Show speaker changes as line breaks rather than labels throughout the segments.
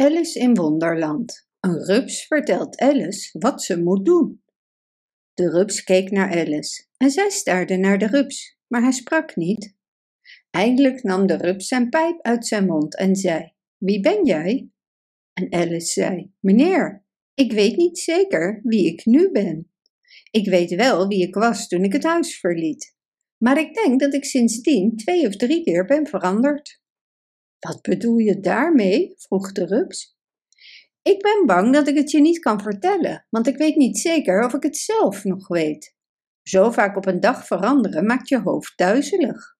Alice in Wonderland. Een rups vertelt Alice wat ze moet doen. De rups keek naar Alice en zij staarde naar de rups, maar hij sprak niet. Eindelijk nam de rups zijn pijp uit zijn mond en zei: Wie ben jij? En Alice zei: Meneer, ik weet niet zeker wie ik nu ben. Ik weet wel wie ik was toen ik het huis verliet, maar ik denk dat ik sindsdien twee of drie keer ben veranderd. Wat bedoel je daarmee? vroeg de rups. Ik ben bang dat ik het je niet kan vertellen, want ik weet niet zeker of ik het zelf nog weet. Zo vaak op een dag veranderen maakt je hoofd duizelig.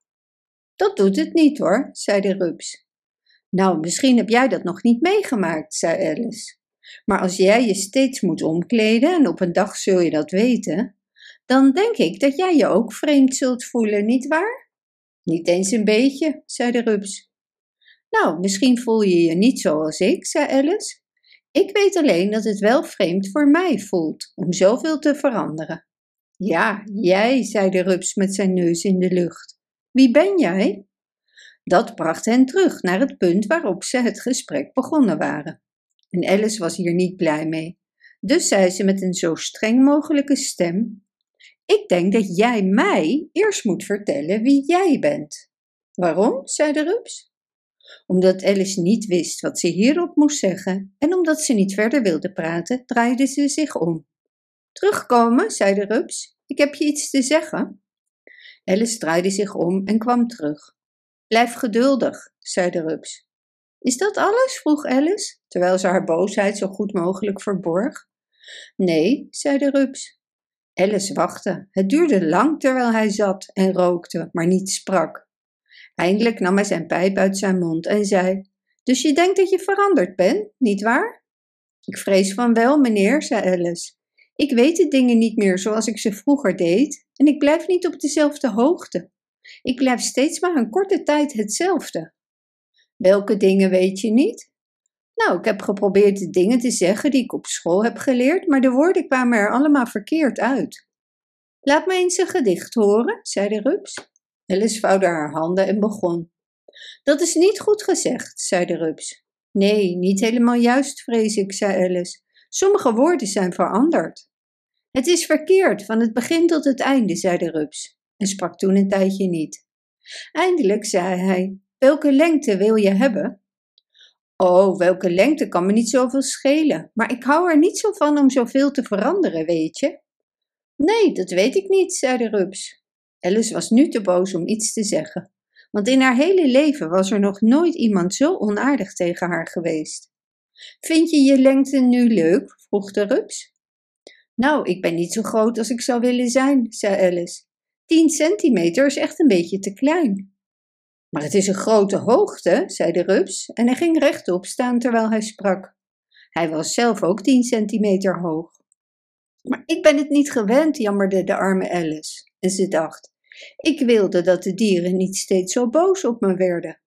Dat doet het niet hoor, zei de rups. Nou, misschien heb jij dat nog niet meegemaakt, zei Alice. Maar als jij je steeds moet omkleden en op een dag zul je dat weten, dan denk ik dat jij je ook vreemd zult voelen, niet waar? Niet eens een beetje, zei de rups. Nou, misschien voel je je niet zoals ik, zei Alice. Ik weet alleen dat het wel vreemd voor mij voelt om zoveel te veranderen. Ja, jij, zei de rups met zijn neus in de lucht. Wie ben jij? Dat bracht hen terug naar het punt waarop ze het gesprek begonnen waren. En Alice was hier niet blij mee. Dus zei ze met een zo streng mogelijke stem: Ik denk dat jij mij eerst moet vertellen wie jij bent. Waarom? zei de rups omdat Alice niet wist wat ze hierop moest zeggen en omdat ze niet verder wilde praten, draaide ze zich om. Terugkomen, zei de rups. Ik heb je iets te zeggen. Alice draaide zich om en kwam terug. Blijf geduldig, zei de rups. Is dat alles? vroeg Alice, terwijl ze haar boosheid zo goed mogelijk verborg. Nee, zei de rups. Alice wachtte. Het duurde lang terwijl hij zat en rookte, maar niet sprak. Eindelijk nam hij zijn pijp uit zijn mond en zei: Dus je denkt dat je veranderd bent, niet waar? Ik vrees van wel, meneer, zei Alice. Ik weet de dingen niet meer zoals ik ze vroeger deed en ik blijf niet op dezelfde hoogte. Ik blijf steeds maar een korte tijd hetzelfde. Welke dingen weet je niet? Nou, ik heb geprobeerd de dingen te zeggen die ik op school heb geleerd, maar de woorden kwamen er allemaal verkeerd uit. Laat me eens een gedicht horen, zei de rups. Alice vouwde haar handen en begon. Dat is niet goed gezegd, zei de rups. Nee, niet helemaal juist, vrees ik, zei Alice. Sommige woorden zijn veranderd. Het is verkeerd, van het begin tot het einde, zei de rups, en sprak toen een tijdje niet. Eindelijk zei hij: Welke lengte wil je hebben? Oh, welke lengte kan me niet zoveel schelen, maar ik hou er niet zo van om zoveel te veranderen, weet je? Nee, dat weet ik niet, zei de rups. Alice was nu te boos om iets te zeggen, want in haar hele leven was er nog nooit iemand zo onaardig tegen haar geweest. Vind je je lengte nu leuk? vroeg de rups. Nou, ik ben niet zo groot als ik zou willen zijn, zei Alice. Tien centimeter is echt een beetje te klein. Maar het is een grote hoogte, zei de rups, en hij ging rechtop staan terwijl hij sprak. Hij was zelf ook tien centimeter hoog. Maar ik ben het niet gewend, jammerde de arme Alice. En ze dacht: Ik wilde dat de dieren niet steeds zo boos op me werden.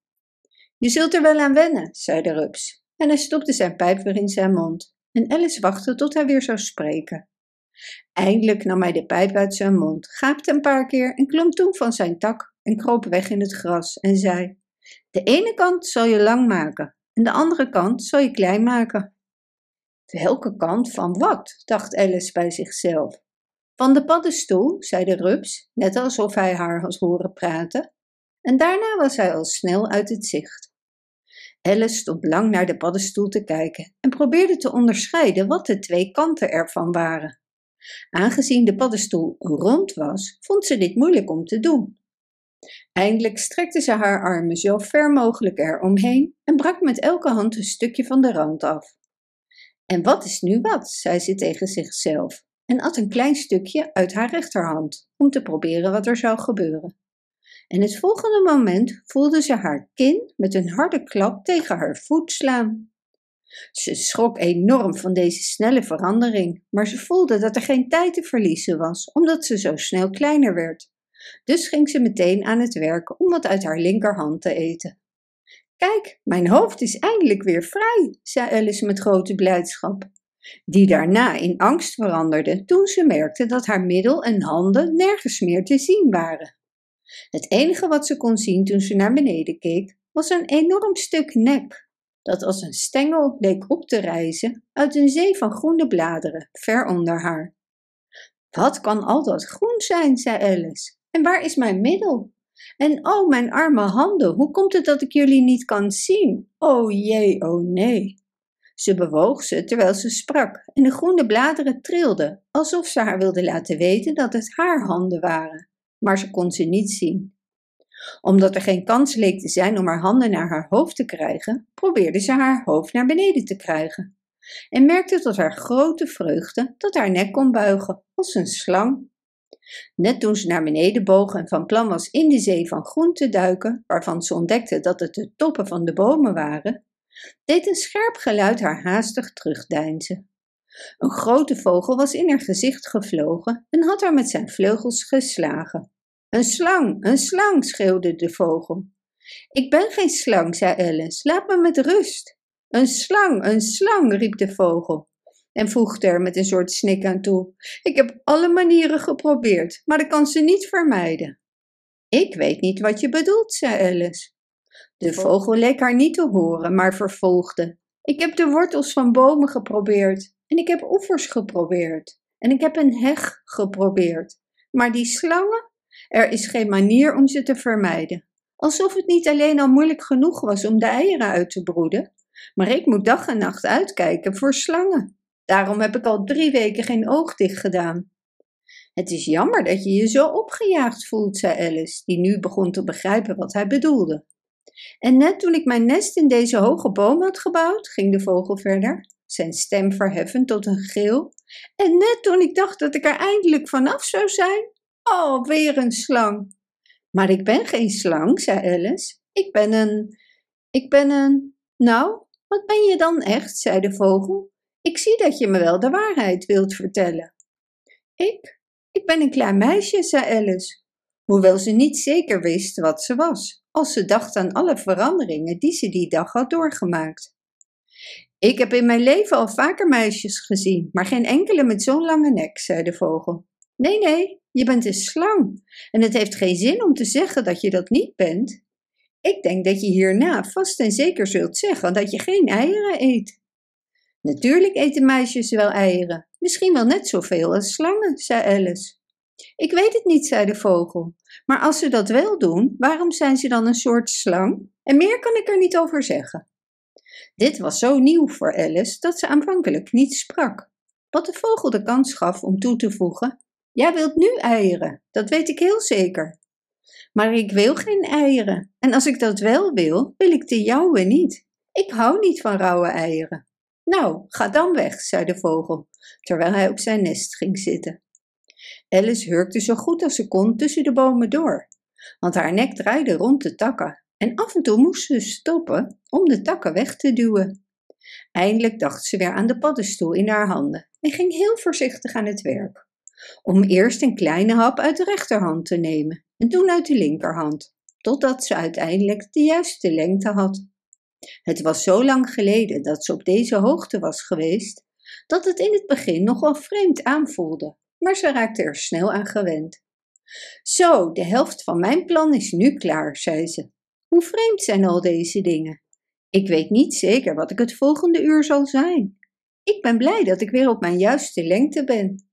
Je zult er wel aan wennen, zei de rups. En hij stopte zijn pijp weer in zijn mond. En Alice wachtte tot hij weer zou spreken. Eindelijk nam hij de pijp uit zijn mond, gaapte een paar keer en klom toen van zijn tak en kroop weg in het gras en zei: De ene kant zal je lang maken en de andere kant zal je klein maken. Welke kant van wat? dacht Alice bij zichzelf. Van de paddenstoel, zei de rups, net alsof hij haar had horen praten. En daarna was hij al snel uit het zicht. Alice stond lang naar de paddenstoel te kijken en probeerde te onderscheiden wat de twee kanten ervan waren. Aangezien de paddenstoel rond was, vond ze dit moeilijk om te doen. Eindelijk strekte ze haar armen zo ver mogelijk eromheen en brak met elke hand een stukje van de rand af. En wat is nu wat? zei ze tegen zichzelf en at een klein stukje uit haar rechterhand om te proberen wat er zou gebeuren. En het volgende moment voelde ze haar kin met een harde klap tegen haar voet slaan. Ze schrok enorm van deze snelle verandering, maar ze voelde dat er geen tijd te verliezen was, omdat ze zo snel kleiner werd. Dus ging ze meteen aan het werk om wat uit haar linkerhand te eten. Kijk, mijn hoofd is eindelijk weer vrij, zei Alice met grote blijdschap, die daarna in angst veranderde toen ze merkte dat haar middel en handen nergens meer te zien waren. Het enige wat ze kon zien toen ze naar beneden keek, was een enorm stuk nek. dat als een stengel leek op te rijzen uit een zee van groene bladeren ver onder haar. Wat kan al dat groen zijn, zei Alice. En waar is mijn middel? En oh, mijn arme handen, hoe komt het dat ik jullie niet kan zien? Oh jee, oh nee. Ze bewoog ze terwijl ze sprak en de groene bladeren trilden, alsof ze haar wilde laten weten dat het haar handen waren, maar ze kon ze niet zien. Omdat er geen kans leek te zijn om haar handen naar haar hoofd te krijgen, probeerde ze haar hoofd naar beneden te krijgen en merkte tot haar grote vreugde dat haar nek kon buigen als een slang. Net toen ze naar beneden boog en van plan was in de zee van groen te duiken, waarvan ze ontdekte dat het de toppen van de bomen waren, deed een scherp geluid haar haastig terugdeinzen. Een grote vogel was in haar gezicht gevlogen en had haar met zijn vleugels geslagen. Een slang, een slang, schreeuwde de vogel. Ik ben geen slang, zei Alice, laat me met rust. Een slang, een slang, riep de vogel en voegde er met een soort snik aan toe. Ik heb alle manieren geprobeerd, maar ik kan ze niet vermijden. Ik weet niet wat je bedoelt, zei Alice. De vogel leek haar niet te horen, maar vervolgde. Ik heb de wortels van bomen geprobeerd en ik heb oevers geprobeerd en ik heb een heg geprobeerd. Maar die slangen, er is geen manier om ze te vermijden. Alsof het niet alleen al moeilijk genoeg was om de eieren uit te broeden, maar ik moet dag en nacht uitkijken voor slangen. Daarom heb ik al drie weken geen oog dicht gedaan. Het is jammer dat je je zo opgejaagd voelt, zei Alice, die nu begon te begrijpen wat hij bedoelde. En net toen ik mijn nest in deze hoge boom had gebouwd, ging de vogel verder, zijn stem verheffend tot een geel. En net toen ik dacht dat ik er eindelijk vanaf zou zijn, oh, weer een slang. Maar ik ben geen slang, zei Alice. Ik ben een. Ik ben een. Nou, wat ben je dan echt? zei de vogel. Ik zie dat je me wel de waarheid wilt vertellen. Ik? Ik ben een klein meisje, zei Alice, hoewel ze niet zeker wist wat ze was, als ze dacht aan alle veranderingen die ze die dag had doorgemaakt. Ik heb in mijn leven al vaker meisjes gezien, maar geen enkele met zo'n lange nek, zei de vogel. Nee, nee, je bent een slang en het heeft geen zin om te zeggen dat je dat niet bent. Ik denk dat je hierna vast en zeker zult zeggen dat je geen eieren eet. Natuurlijk eten meisjes wel eieren, misschien wel net zoveel als slangen, zei Alice. Ik weet het niet, zei de vogel. Maar als ze dat wel doen, waarom zijn ze dan een soort slang? En meer kan ik er niet over zeggen. Dit was zo nieuw voor Alice dat ze aanvankelijk niet sprak. Wat de vogel de kans gaf om toe te voegen: Jij wilt nu eieren, dat weet ik heel zeker. Maar ik wil geen eieren, en als ik dat wel wil, wil ik de jouwe niet. Ik hou niet van rauwe eieren. Nou, ga dan weg, zei de vogel, terwijl hij op zijn nest ging zitten. Alice hurkte zo goed als ze kon tussen de bomen door, want haar nek draaide rond de takken en af en toe moest ze stoppen om de takken weg te duwen. Eindelijk dacht ze weer aan de paddenstoel in haar handen en ging heel voorzichtig aan het werk, om eerst een kleine hap uit de rechterhand te nemen en toen uit de linkerhand, totdat ze uiteindelijk de juiste lengte had. Het was zo lang geleden dat ze op deze hoogte was geweest, dat het in het begin nogal vreemd aanvoelde, maar ze raakte er snel aan gewend. Zo, de helft van mijn plan is nu klaar, zei ze. Hoe vreemd zijn al deze dingen? Ik weet niet zeker wat ik het volgende uur zal zijn. Ik ben blij dat ik weer op mijn juiste lengte ben.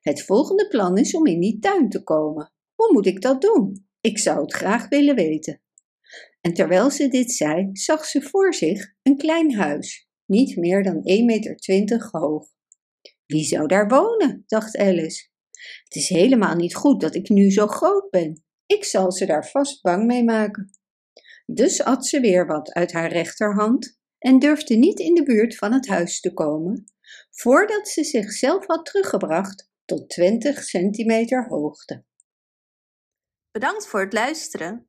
Het volgende plan is om in die tuin te komen. Hoe moet ik dat doen? Ik zou het graag willen weten. En terwijl ze dit zei, zag ze voor zich een klein huis, niet meer dan 1,20 meter hoog. Wie zou daar wonen? dacht Alice. Het is helemaal niet goed dat ik nu zo groot ben. Ik zal ze daar vast bang mee maken. Dus at ze weer wat uit haar rechterhand en durfde niet in de buurt van het huis te komen, voordat ze zichzelf had teruggebracht tot 20 centimeter hoogte.
Bedankt voor het luisteren.